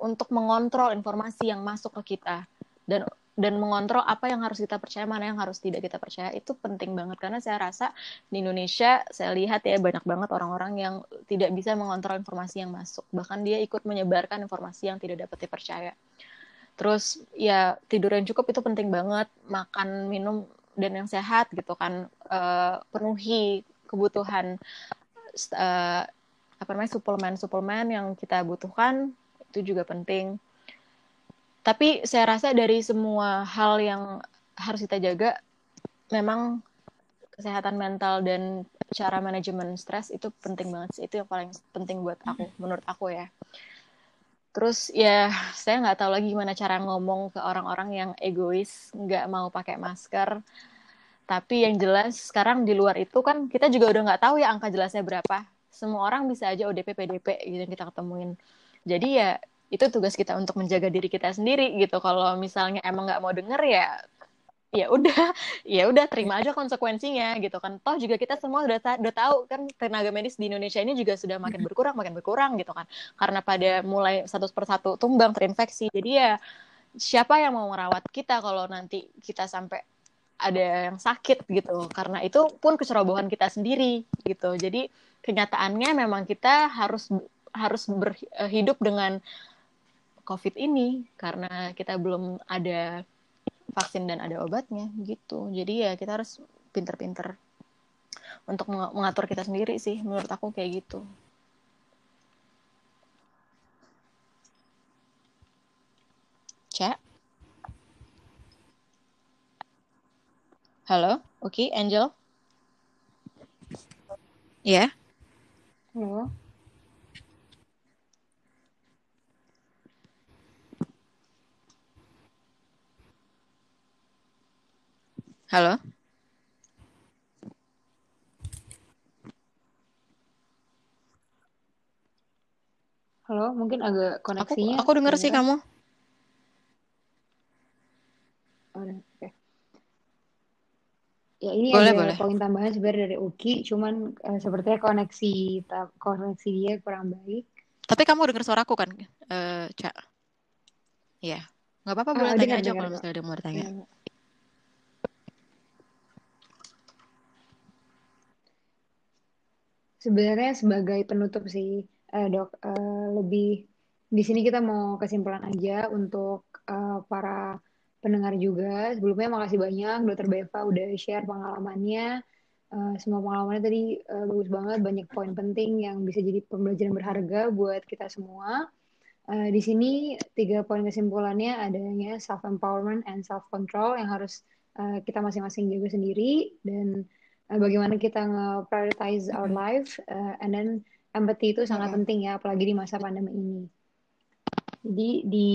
untuk mengontrol informasi yang masuk ke kita dan dan mengontrol apa yang harus kita percaya mana yang harus tidak kita percaya itu penting banget. Karena saya rasa di Indonesia saya lihat ya banyak banget orang-orang yang tidak bisa mengontrol informasi yang masuk. Bahkan dia ikut menyebarkan informasi yang tidak dapat dipercaya. Terus ya tidur yang cukup itu penting banget. Makan minum dan yang sehat gitu kan. Uh, penuhi kebutuhan uh, apa namanya suplemen suplemen yang kita butuhkan itu juga penting tapi saya rasa dari semua hal yang harus kita jaga memang kesehatan mental dan cara manajemen stres itu penting banget sih itu yang paling penting buat aku menurut aku ya Terus ya saya nggak tahu lagi gimana cara ngomong ke orang-orang yang egois, nggak mau pakai masker. Tapi yang jelas sekarang di luar itu kan kita juga udah nggak tahu ya angka jelasnya berapa. Semua orang bisa aja ODP, PDP gitu yang kita ketemuin. Jadi ya itu tugas kita untuk menjaga diri kita sendiri gitu. Kalau misalnya emang nggak mau denger ya ya udah ya udah terima aja konsekuensinya gitu kan. Toh juga kita semua udah udah tahu kan tenaga medis di Indonesia ini juga sudah makin berkurang makin berkurang gitu kan. Karena pada mulai satu persatu tumbang terinfeksi. Jadi ya siapa yang mau merawat kita kalau nanti kita sampai ada yang sakit gitu. Karena itu pun kecerobohan kita sendiri gitu. Jadi kenyataannya memang kita harus harus berhidup dengan COVID ini karena kita belum ada vaksin dan ada obatnya gitu jadi ya kita harus pinter-pinter untuk mengatur kita sendiri sih menurut aku kayak gitu Cak Halo, Oke, okay, Angel? Ya? Yeah. Halo. Halo? Halo, mungkin agak koneksinya. Aku, aku dengar sih kamu. Oh, okay. Ya ini boleh, ada boleh. poin tambahan sebenarnya dari Uki, cuman uh, sepertinya koneksi koneksi dia kurang baik. Tapi kamu dengar suaraku kan, uh, Cak? Iya. Nggak apa-apa, boleh uh, tanya dengar, aja dengar, kalau misalnya ada mau tanya. Ya. Sebenarnya sebagai penutup sih, uh, dok, uh, lebih di sini kita mau kesimpulan aja untuk uh, para pendengar juga. Sebelumnya makasih banyak Dokter Beva udah share pengalamannya. Uh, semua pengalamannya tadi uh, bagus banget, banyak poin penting yang bisa jadi pembelajaran berharga buat kita semua. Uh, di sini tiga poin kesimpulannya adanya self empowerment and self control yang harus uh, kita masing-masing jaga sendiri dan uh, bagaimana kita nge-prioritize our life uh, and then empathy itu sangat penting ya apalagi di masa pandemi ini. Jadi di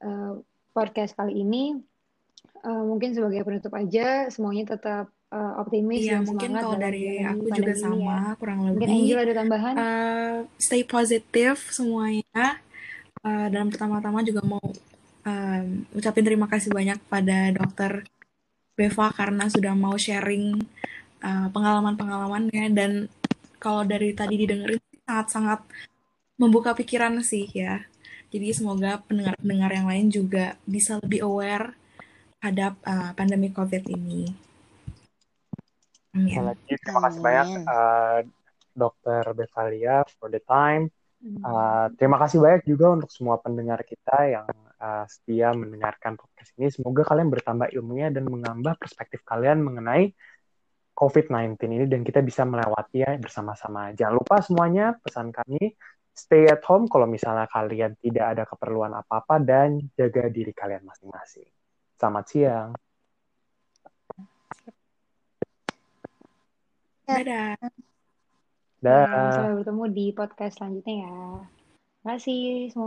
uh, podcast kali ini uh, mungkin sebagai penutup aja semuanya tetap uh, optimis Iya, dan mungkin semangat kalau dalam dari aku juga ini sama, ya. kurang Mungkin lebih. Angel ada tambahan? Uh, stay positif semuanya. Uh, dan pertama-tama juga mau um, ucapin terima kasih banyak pada dokter Beva karena sudah mau sharing uh, pengalaman-pengalamannya dan kalau dari tadi didengerin sangat-sangat membuka pikiran sih ya. Jadi semoga pendengar-pendengar yang lain juga bisa lebih aware terhadap uh, pandemi COVID ini. Amin. Lagi terima kasih banyak uh, Dokter Bevalia for the time. Uh, terima kasih banyak juga untuk semua pendengar kita yang uh, setia mendengarkan podcast ini. Semoga kalian bertambah ilmunya dan menambah perspektif kalian mengenai COVID-19 ini dan kita bisa melewatinya bersama-sama. Jangan lupa semuanya pesan kami stay at home kalau misalnya kalian tidak ada keperluan apa-apa dan jaga diri kalian masing-masing. Selamat siang. Dadah. Dadah. Sampai bertemu di podcast selanjutnya ya. Terima kasih semua.